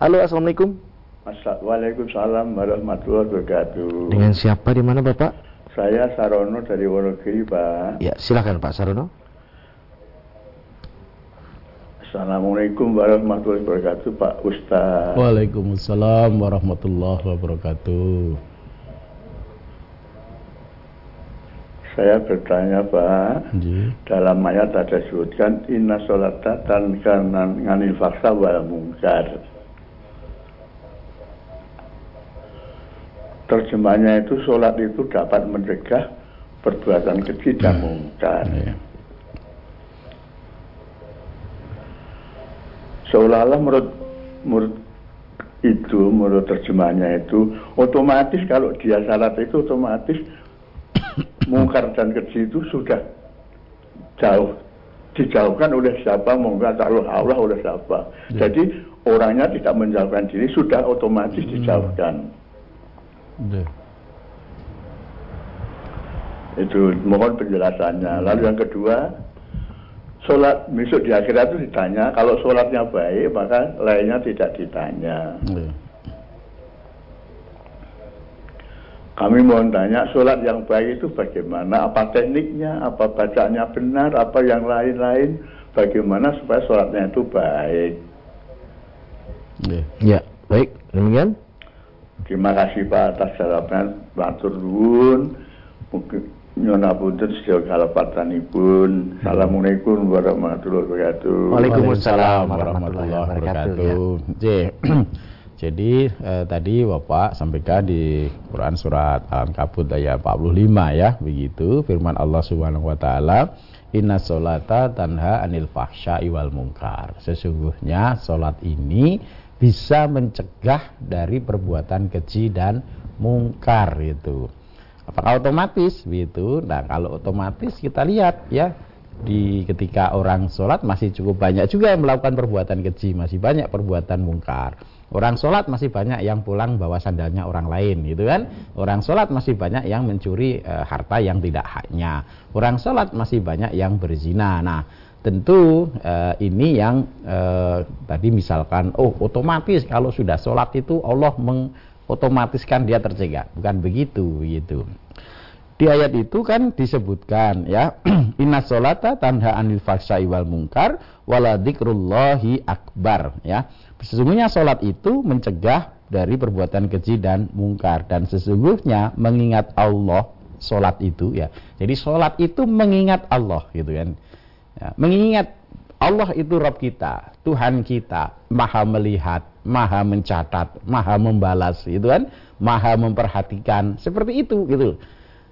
Halo, Assalamualaikum. Waalaikumsalam warahmatullahi wabarakatuh. Dengan siapa di mana Bapak? Saya Sarono dari Wonogiri, Pak. Ya, silakan Pak Sarono. Assalamualaikum warahmatullahi wabarakatuh, Pak Ustaz. Waalaikumsalam warahmatullahi wabarakatuh. Saya bertanya, Pak. Ji. Dalam ayat ada disebutkan inna sholata tankanan nganil faksa wal mungkar. Terjemahnya itu sholat itu dapat mencegah perbuatan keji dan mungkar. Ya. seolah-olah menurut menurut itu menurut terjemahnya itu otomatis kalau dia syarat itu otomatis mungkar dan keji itu sudah jauh dijauhkan oleh siapa mungkar Allah Allah oleh siapa Ya. jadi orangnya tidak menjauhkan diri sudah otomatis dijauhkan Ya. itu mohon penjelasannya lalu yang kedua sholat besok di akhirat itu ditanya kalau sholatnya baik maka lainnya tidak ditanya Ya. kami mohon tanya sholat yang baik itu bagaimana apa tekniknya apa bacanya benar apa yang lain-lain bagaimana supaya sholatnya itu baik Ya. Ya, baik. Demikian. Terima kasih Pak atas jawaban matur nuwun. Mungkin nyona punten sejauh kalapatanipun assalamualaikum warahmatullahi wabarakatuh. Waalaikumsalam warahmatullahi wabarakatuh. Jadi eh, tadi Bapak sampaikan di Quran surat Al-Ankabut ayat 45 ya, begitu. Firman Allah Subhanahu wa taala, "Inna solata tanha anil fahsya'i wal munkar." Sesungguhnya solat ini bisa mencegah dari perbuatan keji dan mungkar itu. Apakah otomatis begitu? Nah, kalau otomatis kita lihat ya di ketika orang sholat masih cukup banyak juga yang melakukan perbuatan keji, masih banyak perbuatan mungkar. Orang sholat masih banyak yang pulang bawa sandalnya orang lain, gitu kan? Orang sholat masih banyak yang mencuri eh, harta yang tidak haknya. Orang sholat masih banyak yang berzina. Nah, tentu eh, ini yang eh, tadi misalkan, oh otomatis kalau sudah sholat itu Allah mengotomatiskan dia tercegah, bukan begitu, gitu. Di ayat itu kan disebutkan ya inna solata tanha anil fahsya'i wal mungkar wala dzikrullahi akbar ya. Sesungguhnya solat itu mencegah dari perbuatan keji dan mungkar. Dan sesungguhnya mengingat Allah solat itu ya. Jadi solat itu mengingat Allah gitu kan ya, mengingat Allah itu Rob kita Tuhan kita maha melihat maha mencatat maha membalas gitu kan maha memperhatikan seperti itu gitu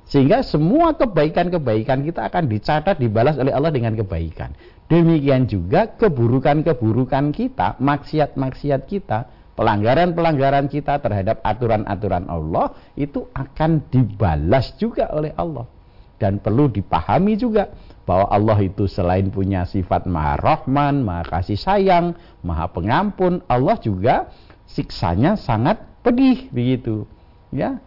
sehingga semua kebaikan-kebaikan kita akan dicatat, dibalas oleh Allah dengan kebaikan. Demikian juga keburukan-keburukan kita, maksiat-maksiat kita, pelanggaran-pelanggaran kita terhadap aturan-aturan Allah itu akan dibalas juga oleh Allah. Dan perlu dipahami juga bahwa Allah itu selain punya sifat maha rahman, maha kasih sayang, maha pengampun, Allah juga siksanya sangat pedih begitu. Ya,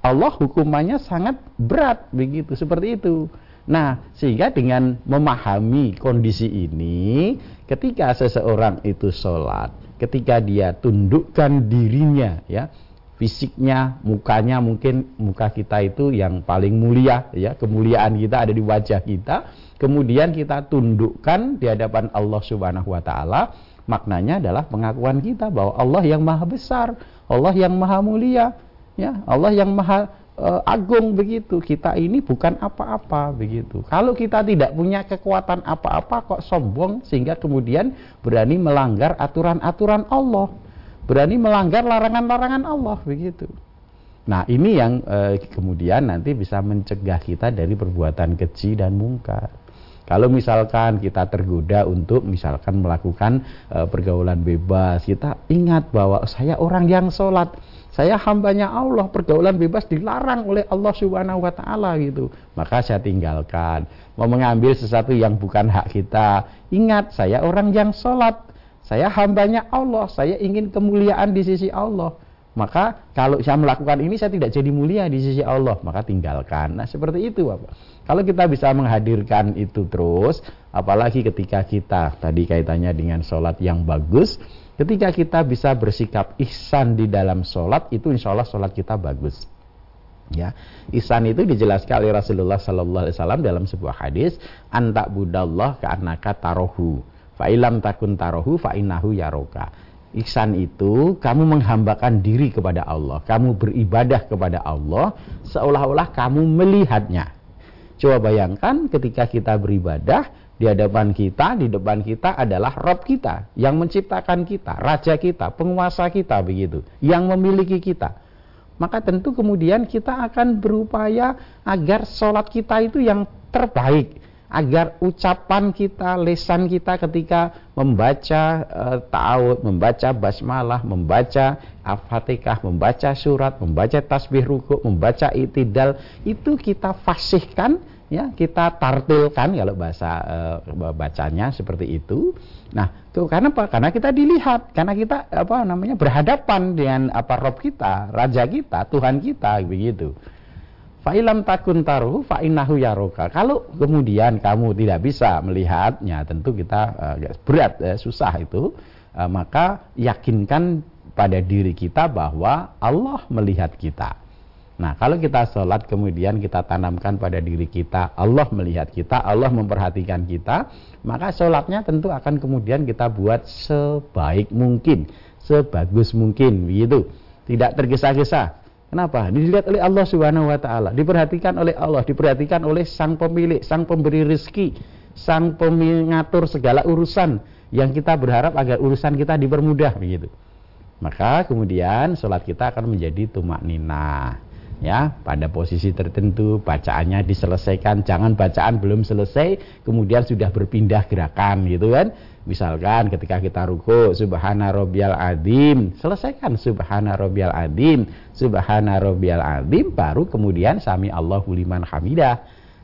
Allah hukumannya sangat berat begitu seperti itu. Nah, sehingga dengan memahami kondisi ini, ketika seseorang itu sholat, ketika dia tundukkan dirinya, ya, fisiknya, mukanya mungkin muka kita itu yang paling mulia, ya, kemuliaan kita ada di wajah kita. Kemudian kita tundukkan di hadapan Allah Subhanahu Wa Taala, maknanya adalah pengakuan kita bahwa Allah yang maha besar, Allah yang maha mulia, ya. Allah yang maha uh, agung begitu. Kita ini bukan apa-apa begitu. Kalau kita tidak punya kekuatan apa-apa kok sombong sehingga kemudian berani melanggar aturan-aturan Allah berani melanggar larangan-larangan Allah begitu nah ini yang uh, kemudian nanti bisa mencegah kita dari perbuatan keji dan mungkar kalau misalkan kita tergoda untuk misalkan melakukan uh, pergaulan bebas, kita ingat bahwa saya orang yang sholat, saya hambanya Allah, pergaulan bebas dilarang oleh Allah Subhanahu wa taala gitu. Maka saya tinggalkan. Mau mengambil sesuatu yang bukan hak kita, ingat saya orang yang sholat, saya hambanya Allah, saya ingin kemuliaan di sisi Allah. Maka kalau saya melakukan ini saya tidak jadi mulia di sisi Allah, maka tinggalkan. Nah, seperti itu, Bapak. Kalau kita bisa menghadirkan itu terus, apalagi ketika kita tadi kaitannya dengan sholat yang bagus, Ketika kita bisa bersikap ihsan di dalam sholat, itu insya Allah sholat kita bagus. Ya, ihsan itu dijelaskan oleh Rasulullah Sallallahu Alaihi Wasallam dalam sebuah hadis, antak budallah anaka tarohu, fa'ilam takun tarohu fa'inahu yaroka. Ihsan itu kamu menghambakan diri kepada Allah, kamu beribadah kepada Allah seolah-olah kamu melihatnya. Coba bayangkan ketika kita beribadah, di hadapan kita, di depan kita adalah Rob kita yang menciptakan kita, raja kita, penguasa kita begitu, yang memiliki kita maka tentu kemudian kita akan berupaya agar sholat kita itu yang terbaik agar ucapan kita, lesan kita ketika membaca e, ta'awud, membaca basmalah, membaca al-fatihah, membaca surat, membaca tasbih ruku, membaca itidal, itu kita fasihkan ya kita tartilkan kalau bahasa e, bacanya seperti itu. Nah, tuh karena apa? Karena kita dilihat, karena kita apa namanya berhadapan dengan apa Rob kita, raja kita, Tuhan kita begitu. Fa'ilam takun taruh fa'innahu yaroka. Kalau kemudian kamu tidak bisa melihatnya, tentu kita uh, berat, uh, susah itu. Uh, maka yakinkan pada diri kita bahwa Allah melihat kita. Nah, kalau kita sholat kemudian kita tanamkan pada diri kita, Allah melihat kita, Allah memperhatikan kita, maka sholatnya tentu akan kemudian kita buat sebaik mungkin, sebagus mungkin, begitu. Tidak tergesa-gesa. Kenapa? Dilihat oleh Allah Subhanahu wa taala, diperhatikan oleh Allah, diperhatikan oleh sang pemilik, sang pemberi rezeki, sang pengatur segala urusan yang kita berharap agar urusan kita dipermudah begitu. Maka kemudian sholat kita akan menjadi tumak nina ya pada posisi tertentu bacaannya diselesaikan. Jangan bacaan belum selesai kemudian sudah berpindah gerakan gitu kan? Misalkan ketika kita ruku subhana rabbiyal adim selesaikan subhana rabbiyal adim subhana rabbiyal baru kemudian sami Allahu liman hamidah.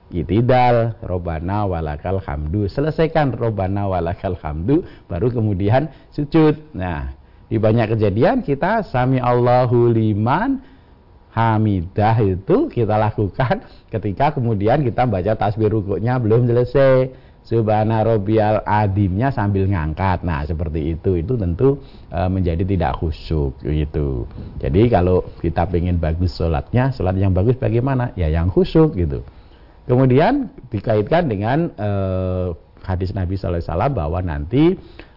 Itidal robana walakal hamdu. Selesaikan robana walakal hamdu baru kemudian sujud. Nah di banyak kejadian kita sami Allahu liman hamidah itu kita lakukan ketika kemudian kita baca tasbih rukuknya belum selesai. Subhana rabbiyal adimnya sambil ngangkat. Nah seperti itu. Itu tentu e, menjadi tidak khusyuk gitu. Jadi kalau kita pengen bagus sholatnya sholat yang bagus bagaimana? Ya yang khusyuk gitu. Kemudian dikaitkan dengan e, hadis Nabi SAW bahwa nanti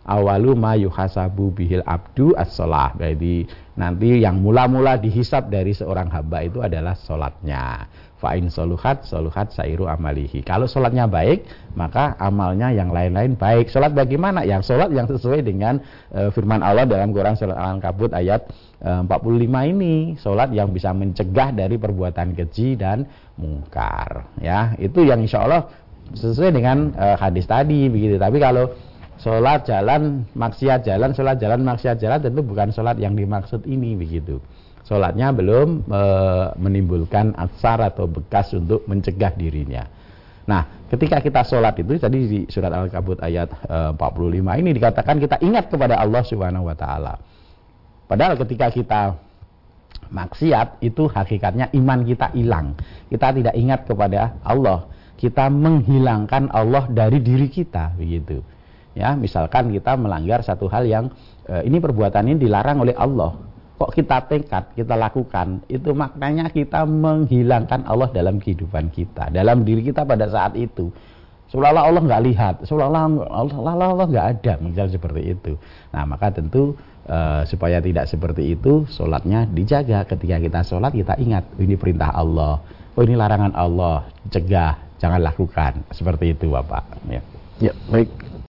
awalu ma yuhasabu bihil abdu as-sholah. Jadi nanti yang mula-mula dihisap dari seorang hamba itu adalah sholatnya. Fa'in soluhat, soluhat sairu amalihi. Kalau sholatnya baik, maka amalnya yang lain-lain baik. Sholat bagaimana? Yang sholat yang sesuai dengan e, firman Allah dalam Quran Surat Al-Ankabut ayat e, 45 ini. Sholat yang bisa mencegah dari perbuatan keji dan mungkar. Ya, itu yang insya Allah sesuai dengan e, hadis tadi begitu. Tapi kalau sholat jalan maksiat jalan sholat jalan maksiat jalan tentu bukan sholat yang dimaksud ini begitu. Sholatnya belum e, menimbulkan asar atau bekas untuk mencegah dirinya. Nah ketika kita sholat itu tadi di surat al-kabut ayat e, 45 ini dikatakan kita ingat kepada Allah subhanahu wa ta'ala. Padahal ketika kita maksiat itu hakikatnya iman kita hilang. Kita tidak ingat kepada Allah. Kita menghilangkan Allah dari diri kita begitu ya misalkan kita melanggar satu hal yang e, ini perbuatan ini dilarang oleh Allah. Kok kita tekad kita lakukan? Itu maknanya kita menghilangkan Allah dalam kehidupan kita dalam diri kita pada saat itu. Seolah-olah Allah nggak lihat seolah-olah Allah nggak ada misal seperti itu. Nah maka tentu e, supaya tidak seperti itu sholatnya dijaga. Ketika kita sholat kita ingat ini perintah Allah. Oh ini larangan Allah. Cegah jangan lakukan. Seperti itu bapak. Ya. Ya baik